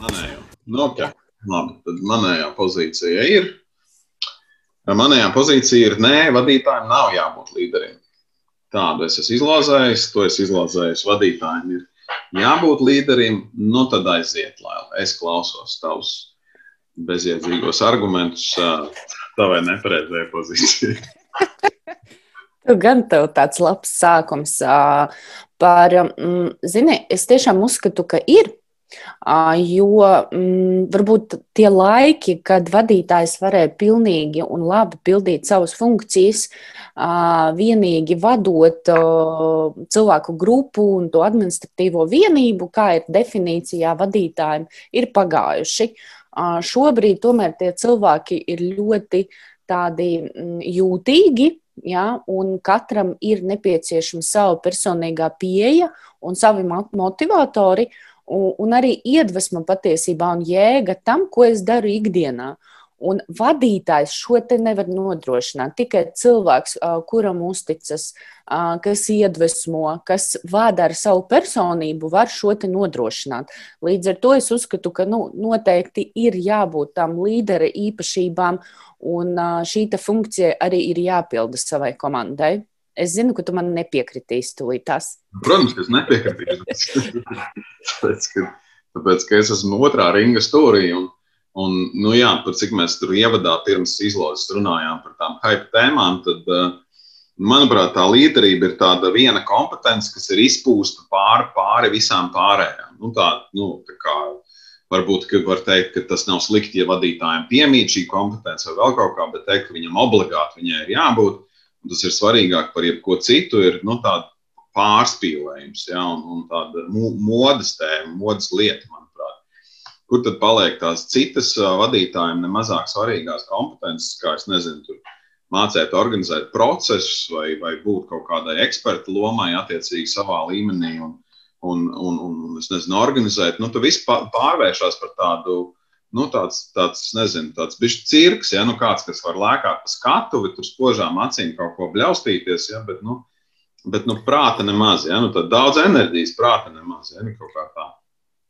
Manējo. Nu, okay. Labi, tad manējā pozīcija ir. Manējā pozīcija ir, nē, vadītājiem nav jābūt līderiem. Tādu es esmu izlozējis, to es izlozēju. Vadītājiem ir jābūt līderim, nu tad aiziet, lai es klausos tavus bezjēdzīgos argumentus tavai nepareizajai pozīcijai. Gan tev tāds labs sākums par, mm, zini, es tiešām uzskatu, ka ir Jo mm, varbūt tie laiki, kad vadītājs varēja pilnīgi un labi pildīt savas funkcijas, vienīgi vadot cilvēku grupu un to administratīvo vienību, kā ir definīcijā vadītājiem, ir pagājuši. Šobrīd tomēr tie cilvēki ir ļoti tādi mm, jūtīgi, ja, un katram ir nepieciešama sava personīgā pieeja un savi motivatori un, un arī iedvesma patiesībā un jēga tam, ko es daru ikdienā. Un vadītājs šo te nevar nodrošināt. Tikai cilvēks, kuram uzticas, kas iedvesmo, kas vada ar savu personību, var šo te nodrošināt. Līdz ar to es uzskatu, ka nu, noteikti ir jābūt tam līdera īpašībām, un šī funkcija arī ir jāpilda savai komandai. Es zinu, ka tu man nepiekritīsi tūlīt tas. Protams, ka es nepiekritīšu. tāpēc, ka, tāpēc, ka es esmu otrā ringa stūrī. Un, un, nu jā, par cik mēs tur ievadā pirms izlozes runājām par tām hype tēmām, tad, manuprāt, tā līderība ir tāda viena kompetence, kas ir izpūsta pāri, pāri visām pārējām. Nu, tā, nu, tā kā, varbūt var teikt, ka tas nav slikti, ja vadītājiem piemīt šī kompetence vai vēl kaut kā, bet teikt, ka viņam obligāti viņai ir jābūt tas ir svarīgāk par jebko citu, ir nu, tāda pārspīlējums ja, un, un tāda modes tēma, modes lieta, manuprāt. Kur tad paliek tās citas vadītājiem nemazāk svarīgās kompetences, kā es nezinu, tur mācīt, organizēt procesus vai, vai būt kaut kādai eksperta lomai attiecīgi savā līmenī un, un, un, un es nezinu, organizēt. Nu, tas viss pārvēršas par tādu nu, tāds, tāds, nezinu, tāds bišķi cirks, ja, nu, kāds, kas var lēkāt pa skatuvi, tur spožām acīm kaut ko bļaustīties, ja, bet, nu, bet, nu, prāta nemaz, ja, nu, tad daudz enerģijas, prāta nemaz, ja, nu, kaut kā tā.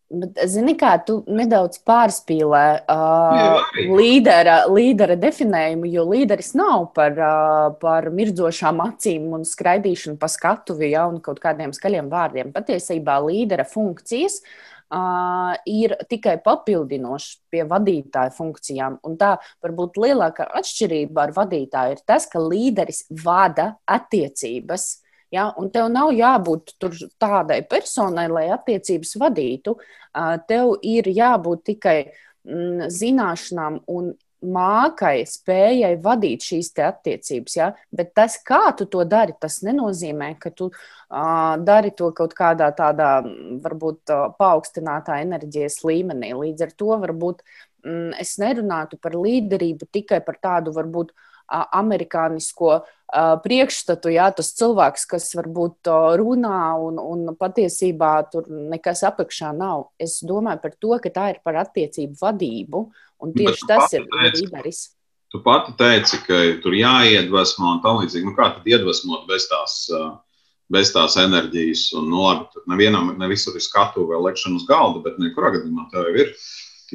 Bet, zini, kā tu nedaudz pārspīlē uh, līdera, līdera definējumu, jo līderis nav par, uh, par mirdzošām acīm un skraidīšanu pa skatuvi ja, un kaut kādiem skaļiem vārdiem. Patiesībā līdera funkcijas uh, ir tikai papildinošs pie vadītāja funkcijām. Un tā varbūt lielākā atšķirība ar vadītāju ir tas, ka līderis vada attiecības. Ja, un tev nav jābūt tādai personai, lai attiecības vadītu. Tev ir jābūt tikai mm, zināšanām un mākai, spējai vadīt šīs attiecības. Ja? Bet tas, kā tu to dari, tas nenozīmē, ka tu uh, dari to kaut kādā tādā, varbūt, uh, paaugstinātā enerģijas līmenī. Līdz ar to varbūt mm, es nerunātu par līderību tikai par tādu, varbūt, uh, amerikānisko uh, priekšstatu, jā, tas cilvēks, kas varbūt uh, runā un, un patiesībā tur nekas apakšā nav. Es domāju par to, ka tā ir par attiecību vadību. Uh, Un tieši tas ir līderis. Tu pati teici, ka tur jāiedvesmo un tā līdzīgi. Nu, kā tad iedvesmot bez tās, bez tās enerģijas? Un, nu, labi, tur nevienam, ne visur ir skatu vai lekšana uz galda, bet nekurā gadījumā tev ir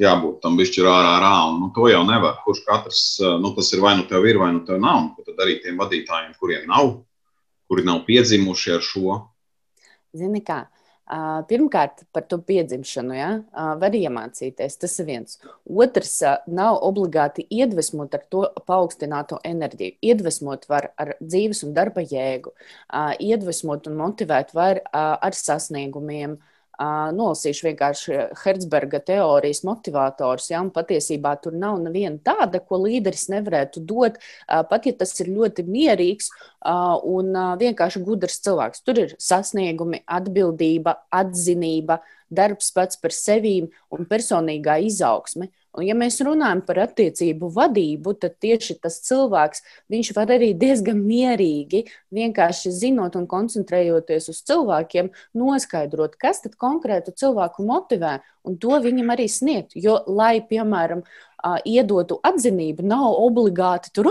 jābūt tam bišķi rārā rā. Un, nu, to jau nevar. Kurš katrs, nu, tas ir vai nu tev ir, vai nu tev nav. Un, tad arī tiem vadītājiem, kuriem nav, kuri nav piedzimuši ar šo. Zini kā, Pirmkārt, par to piedzimšanu ja? var iemācīties. Tas ir viens. Otrs, nav obligāti iedvesmot ar to paaugstināto enerģiju. Iedvesmot var ar dzīves un darba jēgu, iedvesmot un motivēt var ar sasniegumiem, nolasīšu vienkārši Hertzberga teorijas motivators. Ja, patiesībā tur nav neviena tāda, ko līderis nevarētu dot, pat ja tas ir ļoti mierīgs un vienkārši gudrs cilvēks. Tur ir sasniegumi, atbildība, atzinība, darbs pats par sevi un personīgā izaugsme. Un, ja mēs runājam par attiecību vadību, tad tieši tas cilvēks var arī diezgan mierīgi, vienkārši zinot un koncentrējoties uz cilvēkiem, noskaidrot, kas tad konkrētu cilvēku motivē, un to viņam arī sniegt. Jo, lai, piemēram, uh, iedotu atzinību, nav obligāti tur,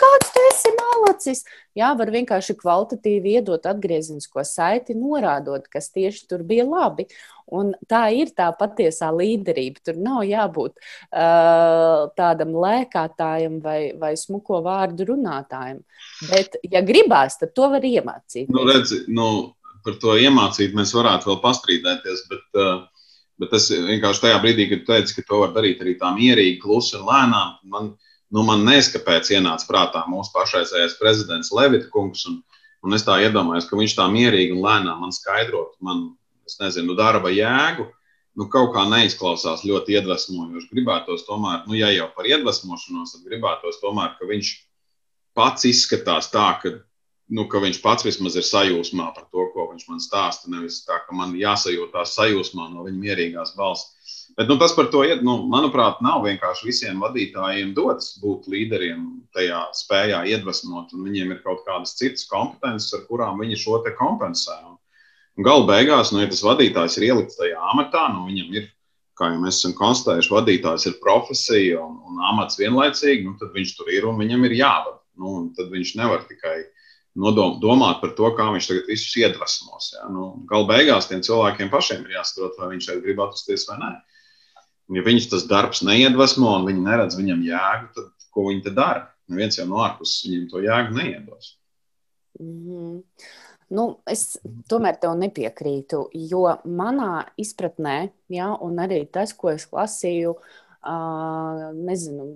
kāds tu esi malacis. Jā, var vienkārši kvalitatīvi iedot atgriezenisko saiti, norādot, kas tieši tur bija labi. Un tā ir tā patiesā līderība. Tur nav jābūt uh, tādam lēkātājam vai, vai smuko vārdu runātājam. Bet, ja gribās, tad to var iemācīt. Nu, redzi, nu, par to iemācīt mēs varētu vēl pastrīdēties. Bet, uh, bet es vienkārši tajā brīdī, kad teicu, ka to var darīt arī tā mierīgi, klusi un lēnām, man, nu, man neskapēc ienāca prātā mūsu pašreizējais prezidents Levita kungs. Un, un es tā iedomājos, ka viņš tā mierīgi un lēnām man skaidrot, man, es nezinu, darba jēgu. Nu, kaut kā neizklausās ļoti iedvesmojoši. Gribētos tomēr, nu, ja jau par iedvesmošanos, tad gribētos tomēr, ka viņš pats izskatās tā, ka, nu, ka viņš pats vismaz ir sajūsmā par to, ko viņš man stāsta. Nevis tā, ka man jāsajūtās sajūsmā no viņa mierīgās balss. Bet nu, tas par to, nu, manuprāt, nav vienkārši visiem vadītājiem dots būt līderiem tajā spējā iedvesmot, un viņiem ir kaut kādas citas kompetences, ar kurām viņi šo te kompensē. Galu beigās, nu, ja tas vadītājs ir ielikts tajā amatā, nu, viņam ir, kā jau mēs esam konstatējuši, vadītājs ir profesija un, un amats vienlaicīgi, nu, tad viņš tur ir un viņam ir jāvada. Nu, tad viņš nevar tikai nodom, domāt par to, kā viņš tagad visus iedvesmos. Ja? Nu, galu beigās tiem cilvēkiem pašiem ir jāsaprot, vai viņš šeit grib atrasties vai nē. Ja viņus tas darbs neiedvesmo un viņi neredz viņam jēgu, tad ko viņi te dara? Neviens jau no ārpuses viņiem to jēgu neiedos. Mm -hmm. Nu, es tomēr tev nepiekrītu, jo manā izpratnē, ja, un arī tas, ko es lasīju, uh, nezinu,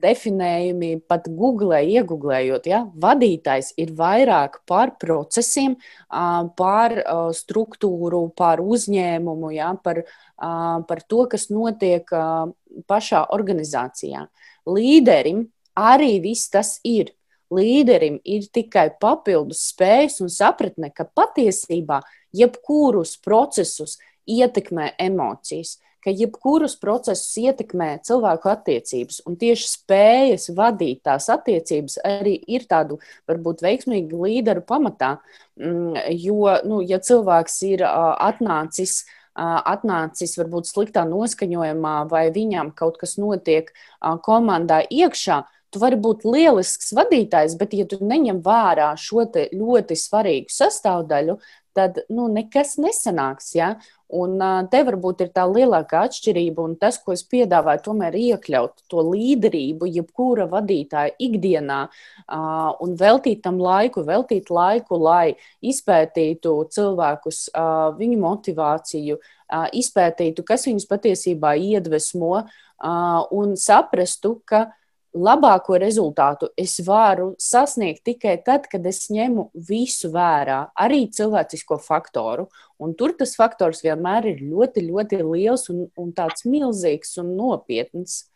definējumi pat Google, iegūlējot. Ja? Vadītājs ir vairāk par procesiem, par struktūru, par uzņēmumu, ja? par, par to, kas notiek pašā organizācijā. Līderim arī viss tas ir. Līderim ir tikai papildus spējas un sapratne, ka patiesībā jebkurus procesus ietekmē emocijas ka jebkurus procesus ietekmē cilvēku attiecības, un tieši spējas vadīt tās attiecības arī ir tādu varbūt veiksmīgu līderu pamatā. Mm, jo, nu, ja cilvēks ir atnācis, atnācis varbūt sliktā noskaņojumā, vai viņam kaut kas notiek komandā iekšā, Tu vari būt lielisks vadītājs, bet, ja tu neņem vērā šo ļoti svarīgu sastāvdaļu, tad nu, nekas nesanāks. Ja? Un te varbūt ir tā lielākā atšķirība, un tas, ko es piedāvāju, tomēr iekļaut to līderību, jebkura vadītāja ikdienā, un veltīt tam laiku, veltīt laiku, lai izpētītu cilvēkus, viņu motivāciju, izpētītu, kas viņus patiesībā iedvesmo, un saprastu, ka labāko rezultātu es varu sasniegt tikai tad, kad es ņemu visu vērā, arī cilvēcisko faktoru. Un tur tas faktors vienmēr ir ļoti, ļoti liels un, un tāds milzīgs un nopietns.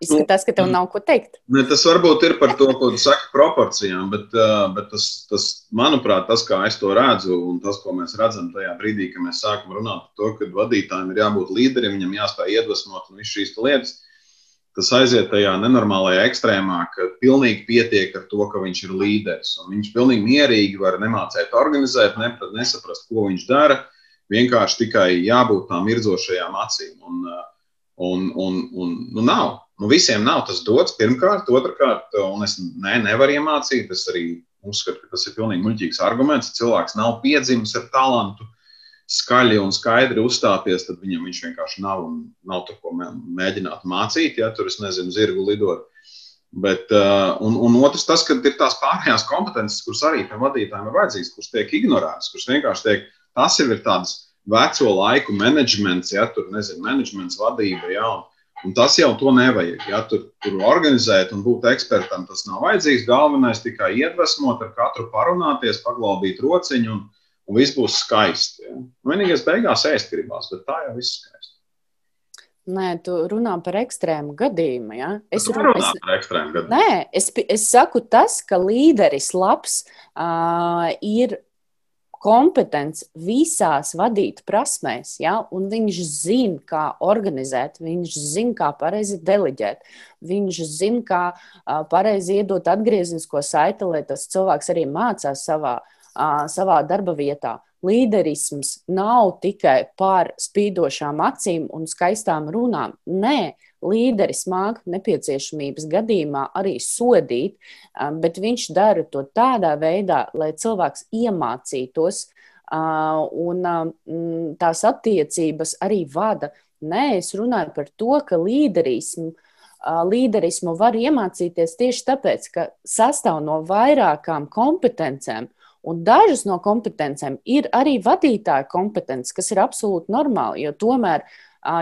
Izskatās, ka tev nav ko teikt. Ne, tas varbūt ir par to, ko tu saki, proporcijām, bet, bet tas, tas, manuprāt, tas, kā es to redzu, un tas, ko mēs redzam tajā brīdī, kad mēs sākam runāt par to, ka vadītājiem ir jābūt līderim, viņam jāspēj iedvesmot un visas šīs lietas, tas aiziet tajā nenormālajā ekstrēmā, ka pilnīgi pietiek ar to, ka viņš ir līderis. Viņš pilnīgi mierīgi var nemācēt organizēt, nesaprast, ko viņš dara. Vienkārši tikai jābūt tām mirdzošajām acīm. Un, un, un, un, nu, nav. Nu, visiem nav tas dots, pirmkārt, otrkārt, un es ne, nevaru iemācīt. Es arī uzskatu, ka tas ir pilnīgi muļķīgs arguments. Cilvēks nav piedzimis ar talantu, skaļi un skaidri uzstāties, tad viņam viņš vienkārši nav un nav tur ko mēģināt mācīt. Ja tur es nezinu, zirgu lidot. Bet, uh, un, un otrs, tas, ka ir tās pārējās kompetences, kuras arī tam vadītājiem ir vajadzīgas, kuras tiek ignorētas, kuras vienkārši tiek, tas ir tādas veco laiku menedžments, ja tur nezinu, menedžments vadība. Ja, un, Un tas jau to nevajag. Ja tur, tur organizēt un būt ekspertam, tas nav vajadzīgs. Galvenais tikai iedvesmot, ar katru parunāties, paglābīt rociņu, un, un viss būs skaisti. Ja. Vienīgais beigās ēst gribās, bet tā jau viss skaisti. Nē, tu runā par ekstrēmu gadījumu. Ja? Es runāju es, par ekstrēmu gadījumu. Nē, es, es saku tas, ka līderis labs uh, ir kompetents visās vadīt prasmēs, ja? un viņš zina, kā organizēt, viņš zina, kā pareizi deleģēt, viņš zina, kā pareizi iedot atgrieznisko saiti, lai tas cilvēks arī mācās savā, savā darba vietā. līderisms nav tikai par spīdošām acīm un skaistām runām. Nē, līderis māca nepieciešamības gadījumā arī sodīt, um, bet viņš dara to tādā veidā, lai cilvēks iemācītos uh, un um, tās attiecības arī vada. Nē, es runāju par to, ka līderismu, uh, līderismu var iemācīties tieši tāpēc, ka sastāv no vairākām kompetencēm. Un dažas no kompetencēm ir arī vadītāja kompetences, kas ir absolūti normāli, jo tomēr uh,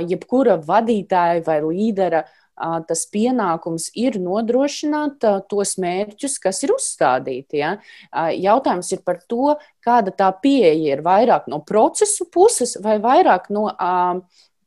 jebkura vadītāja vai līdera tas pienākums ir nodrošināt tos mērķus, kas ir uzstādīti. Ja? Jautājums ir par to, kāda tā pieeja ir vairāk no procesu puses vai vairāk no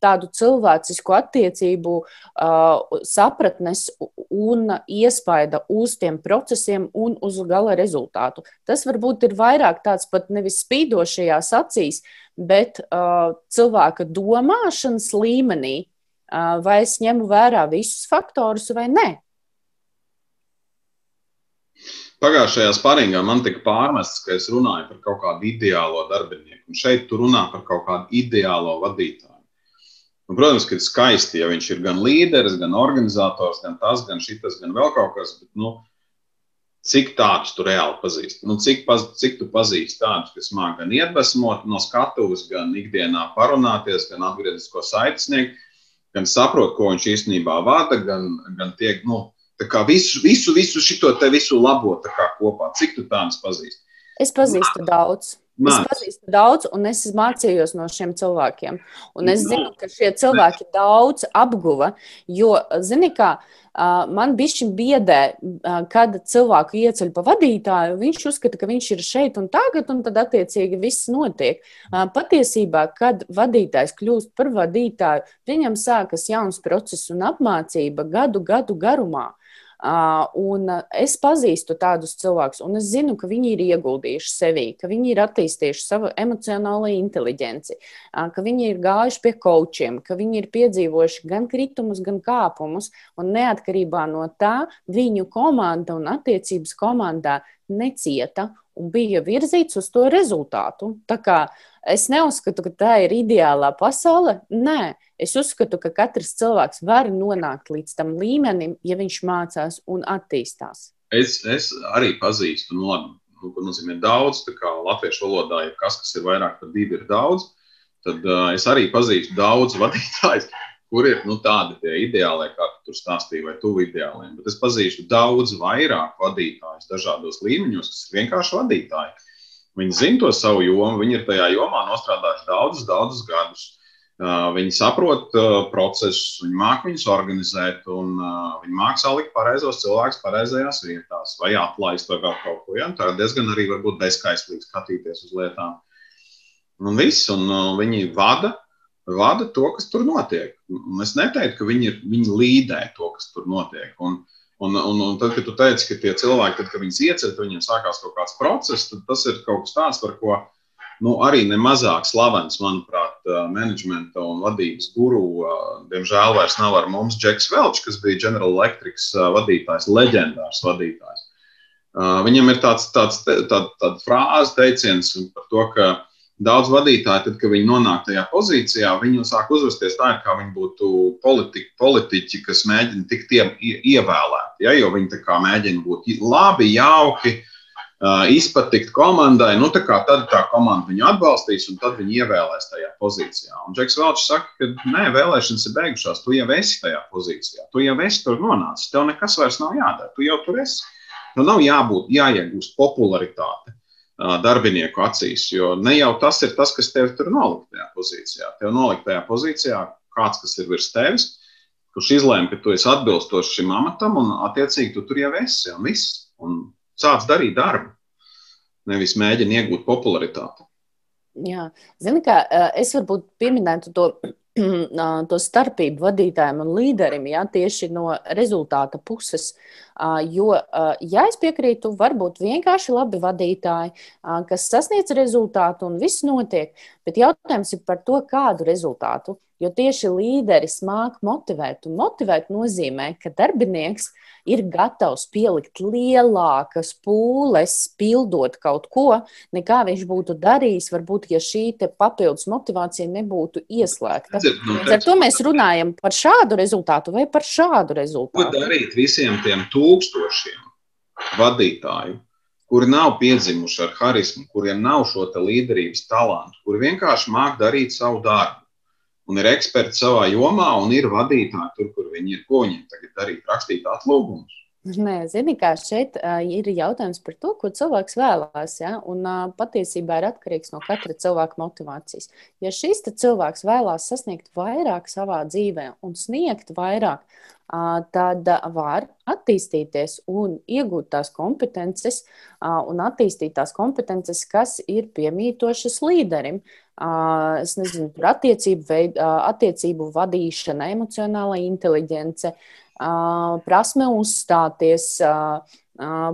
tādu cilvēcisku attiecību uh, sapratnes un iespaida uz tiem procesiem un uz gala rezultātu. Tas varbūt ir vairāk tāds pat nevis spīdošajās acīs, bet uh, cilvēka domāšanas līmenī, uh, vai es ņemu vērā visus faktorus vai nē. Pagājušajā sparingā man tika pārmests, ka es runāju par kaut kādu ideālo darbinieku. Un šeit tu runā par kaut kādu ideālo vadītāju. Un, protams, ka ir skaisti, ja viņš ir gan līderis, gan organizators, gan tas, gan šis, gan vēl kaut kas. Bet, nu, Cik tādus tu reāli pazīsti? Nu, cik, paz, cik tu pazīsti tādus, kas māca gan iedvesmot no skatuves, gan ikdienā parunāties, gan atgrieznisko saiti sniegt, gan saprot, ko viņš īstenībā vada, gan, gan tiek, nu, visu, visu, visu šo te visu labo kopā. Cik tu tādus pazīsti? Es pazīstu daudz. Es pazīstu daudz, un es mācījos no šiem cilvēkiem. Un es zinu, ka šie cilvēki daudz apguva, jo, zini, kā man bija biedē, kad cilvēku ieceļ pa vadītāju, viņš uzskata, ka viņš ir šeit un tagad, un tad attiecīgi viss notiek. Patiesībā, kad vadītājs kļūst par vadītāju, viņam sākas jauns process un apmācība gadu, gadu garumā. Un es pazīstu tādus cilvēkus, un es zinu, ka viņi ir ieguldījuši sevī, ka viņi ir attīstījuši savu emocionālo inteligenci, ka viņi ir gājuši pie kočiem, ka viņi ir piedzīvojuši gan kritumus, gan kāpumus, un neatkarībā no tā viņu komanda un attiecības komandā necieta un bija virzīts uz to rezultātu. Tā kā es neuzskatu, ka tā ir ideālā pasaule. Nē, Es uzskatu, ka katrs cilvēks var nonākt līdz tam līmenim, ja viņš mācās un attīstās. Es, es arī pazīstu, nu, labi, nu, ko nozīmē daudz, tā kā latviešu valodā, ja kas, kas ir vairāk par divi, ir daudz, tad uh, es arī pazīstu daudz vadītājus, kur ir nu, tādi tie ideālie, kā tu tur stāstīji, vai tuvu ideāliem. Bet es pazīstu daudz vairāk vadītājus dažādos līmeņos, kas ir vienkārši vadītāji. Viņi zina to savu jomu, viņi ir tajā jomā nostrādājuši daudzus, daudzus gadus. Viņi saprot procesus, viņi māca viņus organizēt, un viņi māca salikt pareizos cilvēkus pareizajās vietās, vai atlaist vai vēl kaut ko. Ja? Tā ir diezgan arī bezskaistlīgi skatīties uz lietām. Un viss, un viņi vada, vada to, kas tur notiek. Un es neteiktu, ka viņi, ir, viņi līdē to, kas tur notiek. Un, un, un, un tad, kad tu teici, ka tie cilvēki, tad, kad viņus ieceļ, viņiem sākās kaut kāds process, tad tas ir kaut kas tāds, par ko nu, arī nemazāk slavens, manuprāt, menedžmenta un vadības guru. Diemžēl vairs nav ar mums Džeks Velčs, kas bija General Electric vadītājs, leģendārs vadītājs. Viņam ir tāds, tāds, tāda, tāda frāze, teiciens par to, ka daudz vadītāji, tad, kad viņi nonāk tajā pozīcijā, viņi sāk uzvesties tā, it kā viņi būtu politi politiķi, kas mēģina tikt ievēlēti. Ja, jo viņi mēģina būt labi, jauki, Uh, izpatikt komandai, nu, tā tad tā komanda viņu atbalstīs, un tad viņi ievēlēs tajā pozīcijā. Un Džeks Velčs saka, ka nē, vēlēšanas ir beigušās, tu jau esi tajā pozīcijā, tu jau esi tur nonācis, tev nekas vairs nav jādara, tu jau tur esi. Nu, nav jābūt, jāiegūst popularitāte darbinieku acīs, jo ne jau tas ir tas, kas tev tur nolikt tajā pozīcijā. Tev nolikt tajā pozīcijā kāds, kas ir virs tevis, kurš izlēma, ka tu esi atbilstošs šim amatam, un attiecīgi tu tur jau esi, un viss. Un sāc darīt darbu, nevis mēģini iegūt popularitāti. Jā, zini, kā es varbūt pieminētu to, to starpību vadītājiem un līderim, jā, tieši no rezultāta puses. Jo, ja es piekrītu, varbūt vienkārši labi vadītāji, kas sasniedz rezultātu un viss notiek, bet jautājums ir par to, kādu rezultātu. Jo tieši līderis māk motivēt, un motivēt nozīmē, ka darbinieks ir gatavs pielikt lielākas pūles, pildot kaut ko, nekā viņš būtu darījis, varbūt, ja šī papildus motivācija nebūtu ieslēgta. Nu, Līdz ar to mēs runājam par šādu rezultātu vai par šādu rezultātu. Ko darīt visiem tiem tūkstošiem vadītāju? kuri nav piedzimuši ar harismu, kuriem nav šo līderības talantu, kuri vienkārši māk darīt savu darbu un ir eksperti savā jomā un ir vadītāji tur, kur viņi ir. Ko viņiem tagad darīt? Rakstīt atlūgumus. Nē, zini, kā šeit ir jautājums par to, ko cilvēks vēlās. Ja? Un patiesībā ir atkarīgs no katra cilvēka motivācijas. Ja šis cilvēks vēlās sasniegt vairāk savā dzīvē un sniegt vairāk, tad var attīstīties un iegūt tās kompetences un attīstīt tās kompetences, kas ir piemītošas līderim. Es nezinu, par attiecību, veid, attiecību vadīšanu, emocionālā inteligence. Prasme uzstāties,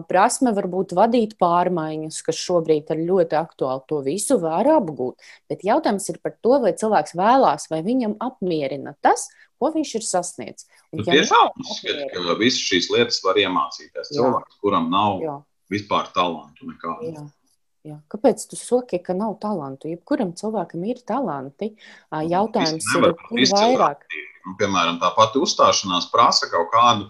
prasme varbūt vadīt pārmaiņas, kas šobrīd ir ļoti aktuāli. To visu var apgūt. Bet jautājums ir par to, vai cilvēks vēlās, vai viņam apmierina tas, ko viņš ir sasniedzis. Un, ja tiešām uzskatu, ka visas šīs lietas var iemācīties cilvēks, kuram nav Jā. vispār talantu nekādu. Jā. Kāpēc tu saki, ka nav talantu? Jebkuram cilvēkam ir talanti. Jautājums ir, kur vairāk. Nu, piemēram, tā pati uzstāšanās prasa kaut kādu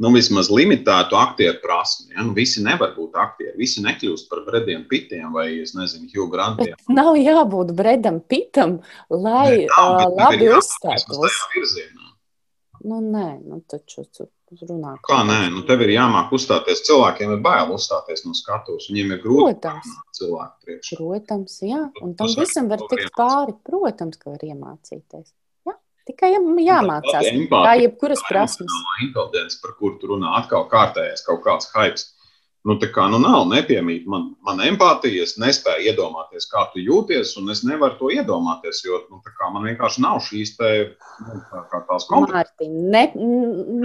nu, vismaz limitētu aktieru prasmi. Ja? Nu, visi nevar būt aktieri, visi nekļūst par Brediem Pitiem vai, es nezinu, Hugh Grantiem. Bet nav jābūt Bredam Pitam, lai ne, nav, uh, labi uzstātos. Nu, nē, nu, taču runā. Kā nē, nu, tev ir jāmāk uzstāties. Cilvēkiem ir bail uzstāties no skatuves. Viņiem ir grūti. Protams, cilvēku priekšā. Protams, jā. Un tam visam var tikt pāri. Protams, ka var iemācīties. Tikai jāmācās. Empāti, kā jebkuras prasmes. Intelligence, par kuru tu runā, atkal kārtējais kaut kāds hypes. Nu, tā kā nu, nav nepiemīt man, man empātija, es nespēju iedomāties, kā tu jūties, un es nevaru to iedomāties, jo nu, man vienkārši nav šīs te, nu, tā, tās kompetences. Ne,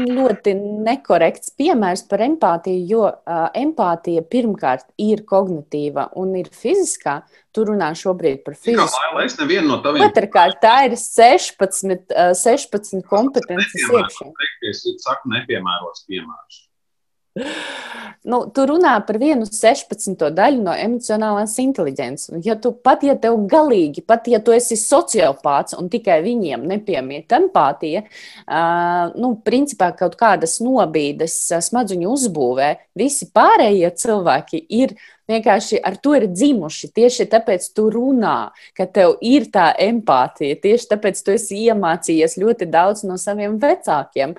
ļoti nekorekts piemērs par empātiju, jo uh, empātija pirmkārt ir kognitīva un ir fiziskā. Tu runā šobrīd par fiziku. Es nevienu no taviem. Otrkārt, tā ir 16, uh, 16 kompetences iekšā. Es saku nepiemērots piemērs. Nu, tu runā par vienu 16. daļu no emocionālās inteligences. Ja tu pat, ja tev galīgi, pat ja tu esi sociopāts un tikai viņiem nepiemīt empātija, uh, nu, principā kaut kādas nobīdes smadzeņu uzbūvē, visi pārējie cilvēki ir vienkārši ar to ir dzimuši. Tieši tāpēc tu runā, ka tev ir tā empātija. Tieši tāpēc tu esi iemācījies ļoti daudz no saviem vecākiem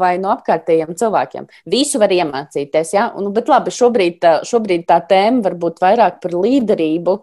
vai no apkārtējiem cilvēkiem. Visu var iemācīties. Ja? Un, bet labi, šobrīd, šobrīd tā tēma varbūt vairāk par līderību.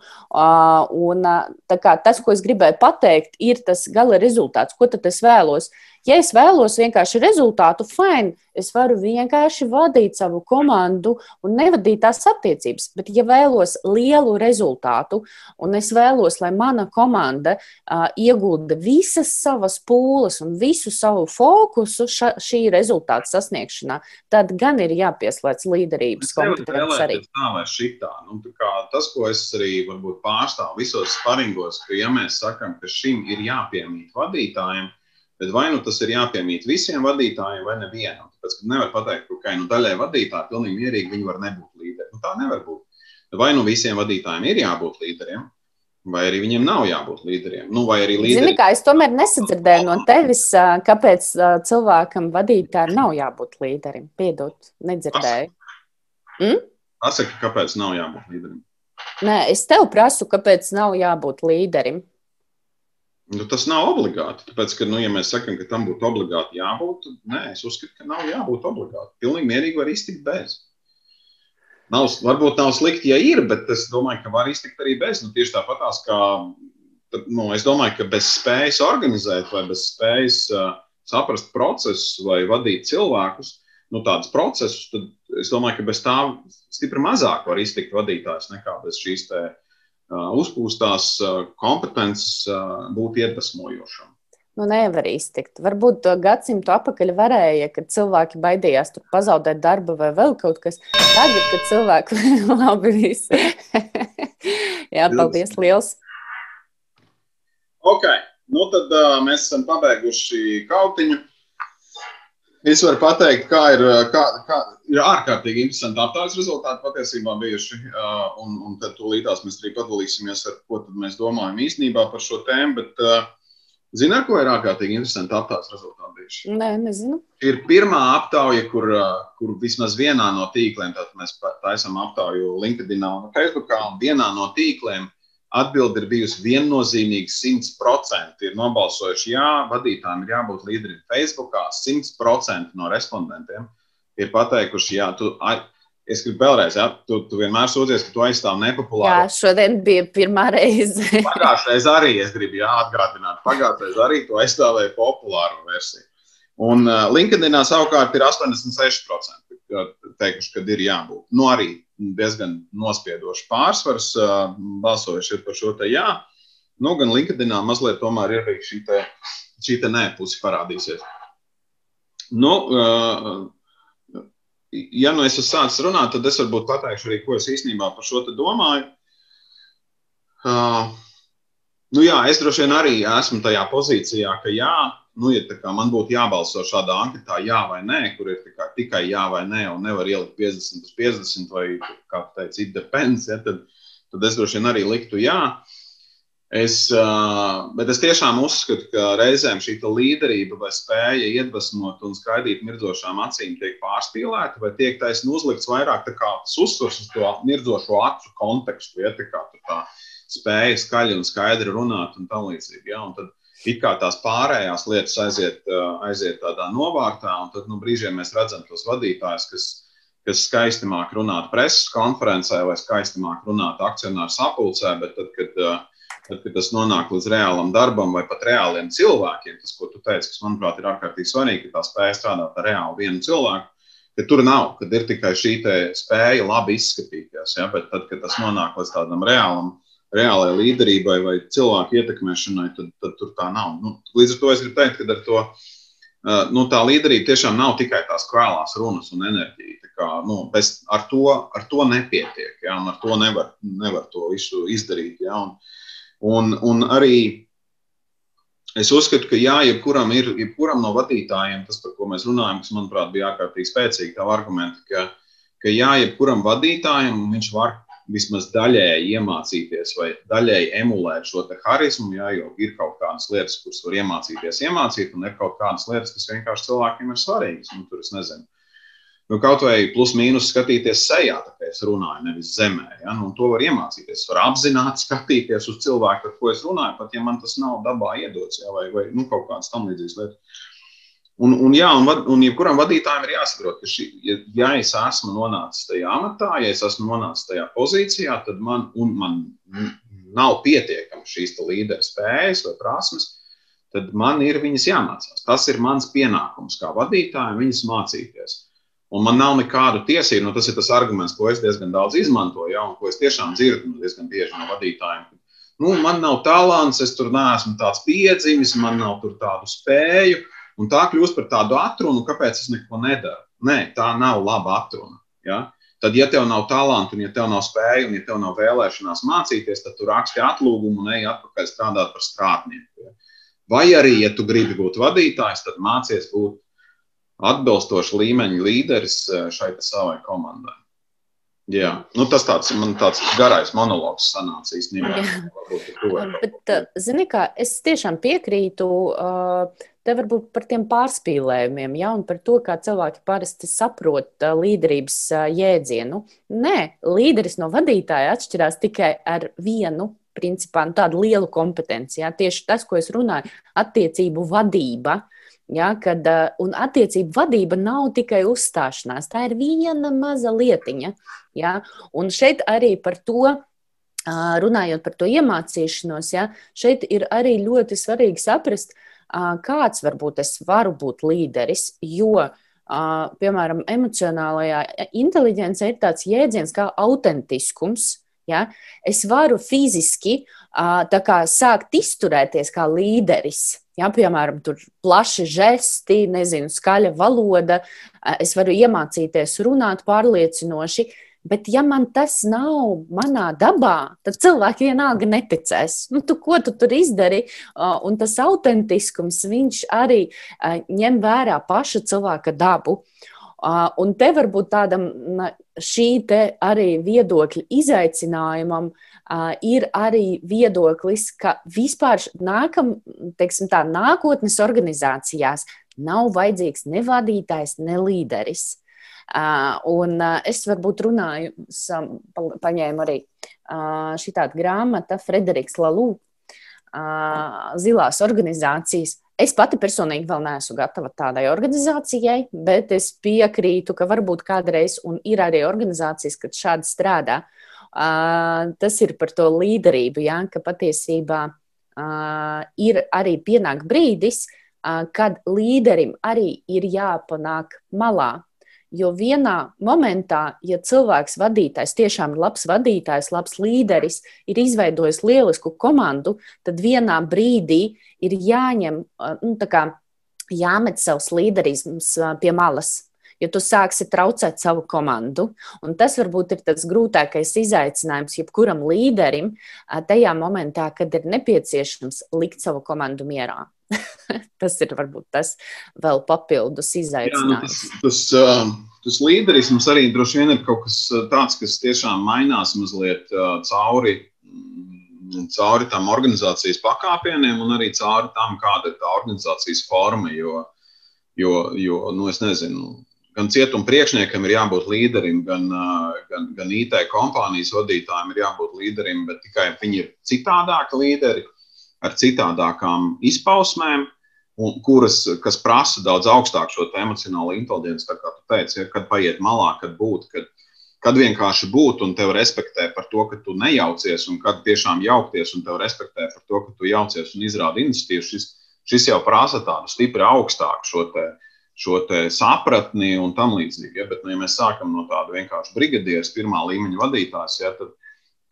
Un, tas, ko es gribēju pateikt, ir tas gala rezultāts. Ko tad es vēlos? Ja es vēlos vienkārši rezultātu, fine, es varu vienkārši vadīt savu komandu un nevadīt tās attiecības. Bet, ja vēlos lielu rezultātu, un es vēlos, lai mana komanda uh, iegulda visas savas pūles un visu savu fokusu ša, šī rezultāta sasniegšanā, tad gan ir jāpieslēdz līderības kompetences arī. Tā vai šitā. Nu, tas, ko es arī pārstāvu visos sparingos, ka ja mēs sakam, ka šim ir jāpiemīt vadītājiem, Bet vai nu tas ir jāpiemīt visiem vadītājiem, vai nevienam? Tāpēc, nevar pateikt, ka nu, daļai vadītāji pilnīgi mierīgi viņi var nebūt līderi. Nu, tā nevar būt. Vai nu visiem vadītājiem ir jābūt līderiem, vai arī viņiem nav jābūt līderiem. Nu, vai arī līderi... Zini, kā es tomēr nesadzirdēju no tevis, kāpēc cilvēkam vadītājiem nav jābūt līderim. Piedod, nedzirdēju. Mm? Pasaki, kāpēc nav jābūt līderim? Nē, es tev prasu, kāpēc nav jābūt līderim. Nu, tas nav obligāti. Tāpēc, ka, nu, ja mēs sakām, ka tam būtu obligāti jābūt, tad nē, es uzskatu, ka nav jābūt obligāti. Pilnīgi mierīgi var iztikt bez. Nav, varbūt nav slikti, ja ir, bet es domāju, ka var iztikt arī bez. Nu, tieši tāpatās, kā nu, es domāju, ka bez spējas organizēt vai bez spējas uh, saprast procesus vai vadīt cilvēkus, nu, tādus procesus, tad es domāju, ka bez tā stipri mazāk var iztikt vadītājs nekā bez šīs tēmas uzpūstās kompetences būt iedvesmojošam. Nu, nevar iztikt. Varbūt gadsimtu atpakaļ varēja, kad cilvēki baidījās pazaudēt darbu vai vēl kaut kas. Tagad, kad cilvēki labi visi. Jā, paldies liels. Ok, Nu, tad uh, mēs esam pabeiguši kautiņu. Es varu pateikt, kā ir, kā, kā ir ārkārtīgi interesanti aptaujas rezultāti patiesībā bijuši. Uh, un, un tad tūlītās mēs arī padalīsimies, ar ko mēs domājam īstenībā par šo tēmu. Bet, uh, Zini, ar ko ir ārkārtīgi interesanti aptaujas rezultāti bijuši? Nē, nezinu. Ir pirmā aptauja, kur, kur vismaz vienā no tīkliem, tad mēs taisām aptauju LinkedIn un Facebook, un vienā no tīkliem Atbilde ir bijusi viennozīmīga, 100%. Ir nobalsojuši, jā, vadītājiem ir jābūt līderim Facebook. 100% no respondentiem ir pateikuši, jā, tu, es gribu vēlreiz, jā, tu, tu vienmēr sūdzies, ka tu aizstāv nepopulāru. Jā, šodien bija pirmā reize. Pagājušajā reizē arī es gribu atgādināt, pagājušajā reizē arī tu aizstāvēji populāru versiju. Un uh, LinkedInā savukārt ir 86% teikuši, ka ir jābūt. Nu, arī diezgan nospiedošs pārsvars balsojuši par šo te jā. Nu, gan LinkedInā mazliet tomēr ir arī šī, te, šī te nē pusi parādīsies. Nu, ja nu es esmu sācis runāt, tad es varbūt pateikšu arī, ko es īstenībā par šo domāju. Nu, jā, es droši vien arī esmu tajā pozīcijā, ka jā, nu, ja man būtu jābalso šādā anketā, jā vai nē, kur ir tikai jā vai nē, un nevar ielikt 50 uz 50, vai kā teica, it depends, ja, tad, tad es droši vien arī liktu jā. Es, bet es tiešām uzskatu, ka reizēm šī līderība vai spēja iedvesmot un skaidīt mirdzošām acīm tiek pārspīlēta, vai tiek taisnība uzlikts vairāk uzsvars uz to mirdzošo acu kontekstu, ja tā kā tā spēja skaļi un skaidri runāt un tā līdzīgi. Ja, un tad it kā tās pārējās lietas aiziet, aiziet tādā novārtā, un tad nu, brīžiem mēs redzam tos vadītājus, kas, kas skaisti māk runāt preses konferencē vai skaisti māk runāt akcionāru sapulcē, bet tad, kad, tad, kad tas nonāk līdz reālam darbam vai pat reāliem cilvēkiem, tas, ko tu teici, kas manuprāt ir ārkārtīgi svarīgi, ka tā spēja strādāt ar reāli vienu cilvēku. Ka tur nav, kad ir tikai šī spēja labi izskatīties. Ja? Bet tad, kad tas nonāk līdz tādam reālam reālai līderībai vai cilvēku ietekmēšanai, tad, tad tur tā nav. Nu, līdz ar to es gribu teikt, ka ar to, nu, tā līderība tiešām nav tikai tās kvēlās runas un enerģija. Kā, nu, bez, ar, to, ar to nepietiek, ja, un ar to nevar, nevar to visu izdarīt. Ja, un, un, un arī es uzskatu, ka jā, jebkuram, ir, jebkuram no vadītājiem, tas, par ko mēs runājam, kas, manuprāt, bija ārkārtīgi spēcīgi, tā argumenti, ka, ka jā, jebkuram vadītājam viņš var vismaz daļēji iemācīties vai daļēji emulēt šo harizmu, jā, jo ir kaut kādas lietas, kuras var iemācīties, iemācīt, un ir kaut kādas lietas, kas vienkārši cilvēkiem ir svarīgas. Nu, tur es nezinu. Nu, kaut vai plus mīnus skatīties sejā, kā es runāju, nevis zemē. Ja? Nu, to var iemācīties. Var apzināti skatīties uz cilvēku, ar ko es runāju, pat ja man tas nav dabā iedots, ja? vai, vai nu, kaut kādas tam līdzīgas lietas. Un, un, jā, un, un jebkuram vadītājam ir jāsaprot, ka, šī, ja, ja es esmu nonācis tajā amatā, ja es esmu nonācis tajā pozīcijā, tad man, man nav pietiekami šīs līderu spējas vai prasmes, tad man ir viņas jāmācās. Tas ir mans pienākums kā vadītājam, viņas mācīties. Un man nav nekādu tiesību, nu, tas ir tas arguments, ko es diezgan daudz izmantoju, ja, un ko es tiešām dzirdu nu, diezgan bieži no vadītājiem. Nu, man nav talants, es tur neesmu tāds piedzimis, man nav tādu spēju. Un tā kļūst par tādu atrunu, kāpēc es neko nedaru. Nē, tā nav laba atruna. Ja? Tad, ja tev nav talantu, un ja tev nav spēju, un ja tev nav vēlēšanās mācīties, tad tu raksti atlūgumu un ej atpakaļ strādāt par strādnieku. Vai arī, ja tu gribi būt vadītājs, tad mācies būt atbilstošs līmeņa līderis eh, šai savai komandai. Jā, nu, tas tāds man tāds garais monologs sanāca īstenībā. Bet, eh, zini, kā es tiešām piekrītu uh, Te varbūt par tiem pārspīlējumiem, ja, un par to, kā cilvēki parasti saprot līderības jēdzienu. Nē, līderis no vadītāja atšķirās tikai ar vienu principā nu, tādu lielu kompetenci. Ja? Tieši tas, ko es runāju, attiecību vadība. Ja, kad, un attiecību vadība nav tikai uzstāšanās, tā ir viena maza lietiņa. Ja? Un šeit arī par to, runājot par to iemācīšanos, ja, šeit ir arī ļoti svarīgi saprast, uh, kāds varbūt es varu būt līderis, jo, piemēram, emocionālajā inteligencē ir tāds jēdziens kā autentiskums. Ja? Es varu fiziski kā, sākt izturēties kā līderis. Ja, piemēram, tur plaši žesti, nezinu, skaļa valoda. Es varu iemācīties runāt pārliecinoši, Bet, ja man tas nav manā dabā, tad cilvēki vienalga neticēs. Nu, tu, ko tu tur izdari? Un tas autentiskums, arī ņem vērā paša cilvēka dabu. Un te varbūt tādam šī arī viedokļa izaicinājumam ir arī viedoklis, ka vispār nākam, teiksim tā, nākotnes organizācijās nav vajadzīgs ne vadītājs, ne līderis. Un es varbūt runāju, paņēmu arī šī tāda grāmata Frederiks Lalū, Zilās organizācijas. Es pati personīgi vēl neesmu gatava tādai organizācijai, bet es piekrītu, ka varbūt kādreiz, ir arī organizācijas, kad šādi strādā, tas ir par to līderību, ja, ka patiesībā ir arī pienāk brīdis, kad līderim arī ir jāpanāk malā Jo vienā momentā, ja cilvēks, vadītājs, tiešām ir labs vadītājs, labs līderis, ir izveidojis lielisku komandu, tad vienā brīdī ir jāņem, nu, kā, jāmet savs līderisms pie malas. Jo tu sāksi traucēt savu komandu. Un tas varbūt ir tas grūtākais izaicinājums jebkuram līderim tajā momentā, kad ir nepieciešams likt savu komandu mierā. tas ir varbūt tas vēl papildus izaicinājums. Jā, nu, tas, tas, tas līderisms arī droši vien ir kaut kas tāds, kas tiešām mainās mazliet cauri, mm, cauri tam organizācijas pakāpieniem un arī cauri tam, kāda ir tā organizācijas forma. Jo, jo, jo nu, es nezinu. Gan cietuma priekšniekam ir jābūt līderim, gan, gan, gan IT kompānijas vadītājiem ir jābūt līderim, bet tikai viņi ir citādāki līderi ar citādākām izpausmēm, un kuras prasa daudz augstāku šo emocionālo inteligenci, kā tu teici, ja, kad paiet malā, kad būt. Kad, kad vienkārši būt un tevi respektē par to, ka tu nejaucies, un kad tiešām jaukties un tevi respektē par to, ka tu jaucies un izrādi iniciatīvu, šis, šis jau prasa tādu stipri augstāku šo, te, šo sapratni un tam līdzīgi. Ja? Bet, nu, ja mēs sākam no tāda vienkārši brigadieris, pirmā līmeņa vadītājs, ja, tad,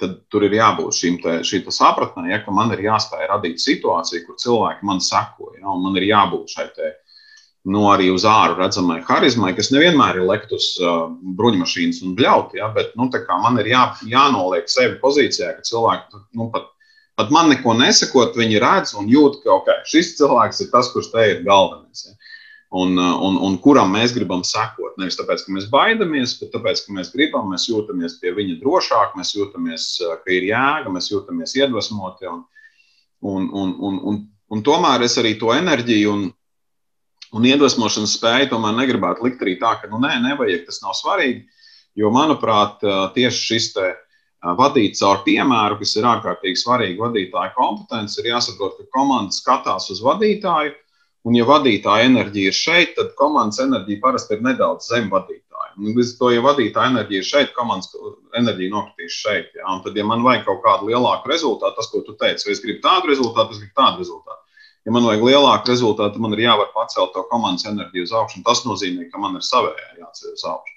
tad tur ir jābūt šīm te, sapratnē, ja, ka man ir jāspēj radīt situāciju, kur cilvēki man seko. Ja, man ir jābūt šai te, nu, arī uz āru redzamai harizmai, kas nevienmēr ir lektus uh, bruņmašīnas un bļauti, ja, bet nu, man ir jā, jānoliek sevi pozīcijā, ka cilvēki nu, pat, pat man neko nesakot, viņi redz un jūt, ka okay, šis cilvēks ir tas, kurš te ir galvenais. Ja un, un, un kuram mēs gribam sekot. Nevis tāpēc, ka mēs baidamies, bet tāpēc, ka mēs gribam, mēs jūtamies pie viņa drošāk, mēs jūtamies, ka ir jēga, mēs jūtamies iedvesmoti. Un, un, un, un, un, un tomēr es arī to enerģiju un, un iedvesmošanas spēju tomēr negribētu likt arī tā, ka nu, nē, nevajag, tas nav svarīgi. Jo, manuprāt, tieši šis te vadīt caur piemēru, kas ir ārkārtīgi svarīgi vadītāja kompetence, ir jāsaprot, ka komanda skatās uz vadītāju Un, ja vadītāja enerģija ir šeit, tad komandas enerģija parasti ir nedaudz zem vadītāja. Un, līdz to, ja vadītāja enerģija ir šeit, komandas enerģija nokritīs šeit. Ja? Un tad, ja man vajag kaut kādu lielāku rezultātu, tas, ko tu teici, vai es gribu tādu rezultātu, es gribu tādu rezultātu. Ja man vajag lielāku rezultātu, man ir jāvar pacelt to komandas enerģiju uz augšu. Tas nozīmē, ka man ir savējā jāceļ uz augšu.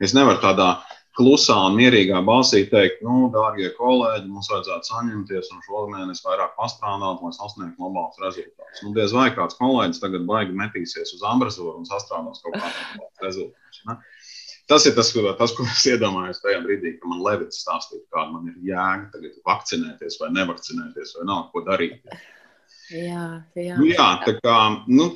Es nevaru tādā klusā un mierīgā balsī teikt, nu, dārgie kolēģi, mums vajadzētu saņemties un šomēnes vairāk pastrādāt, lai sasniegtu labākus rezultātus. Nu, diez vai kāds kolēģis tagad baigi metīsies uz ambrazūru un sastrādās kaut kādus rezultātus. Ne? Tas ir tas, tas, ko es iedomājos tajā brīdī, kad man Levits stāstīja, kāda man ir jēga tagad vakcinēties vai nevakcinēties vai nav ko darīt. Jā, jā. Nu, jā tā kā, nu,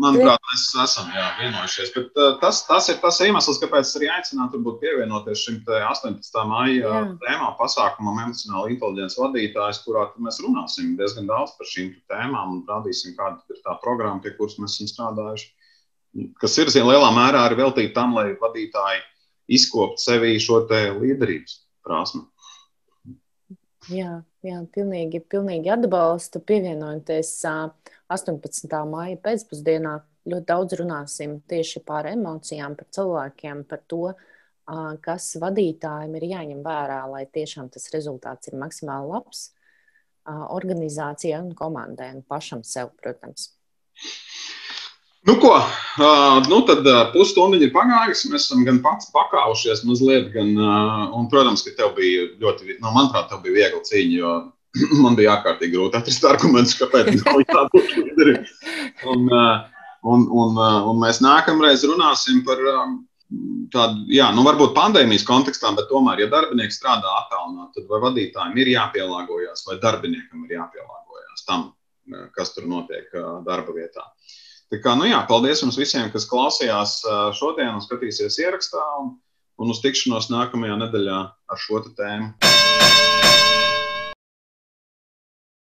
manuprāt, mēs esam jā, vienojušies. Bet, uh, tas, tas ir tas iemesls, kāpēc arī aicinātu pievienoties šim 18. maija tēmā pasākumam emocionāla inteliģence vadītājs, kurā mēs runāsim diezgan daudz par šīm tēmām un rādīsim, kāda ir tā programma, pie kuras mēs esam strādājuši. Kas ir zin, lielā mērā arī veltīta tam, lai vadītāji izkopt sevī šo līderības prasmu. Jā, jā pilnīgi, pilnīgi atbalstu. Pievienojoties 18. māja pēcpusdienā, ļoti daudz runāsim tieši par emocijām, par cilvēkiem, par to, kas vadītājiem ir jāņem vērā, lai tiešām tas rezultāts ir maksimāli labs organizācijai un komandai un pašam sev, protams. Nu, ko, uh, nu tad uh, pusstundiņa ir pagājusi. Mēs esam gan pats pakāpušies mazliet, gan, uh, un, protams, ka tev bija ļoti, nu, manuprāt, tev bija viegla cīņa, jo man bija ārkārtīgi grūti atrast argumentus, kāpēc nav jābūt līderim. Un, uh, un, un, uh, un mēs nākamreiz runāsim par um, tāda, jā, nu varbūt pandēmijas kontekstā, bet tomēr, ja darbinieks strādā attālināti, tad vai vadītājiem ir jāpielāgojas, vai darbiniekam ir jāpielāgojas tam, kas tur notiek darba vietā. Tā kā, nu jā, paldies jums visiem, kas klausījās šodien un skatīsies ierakstā, un, un uz tikšanos nākamajā nedēļā ar šo tēmu.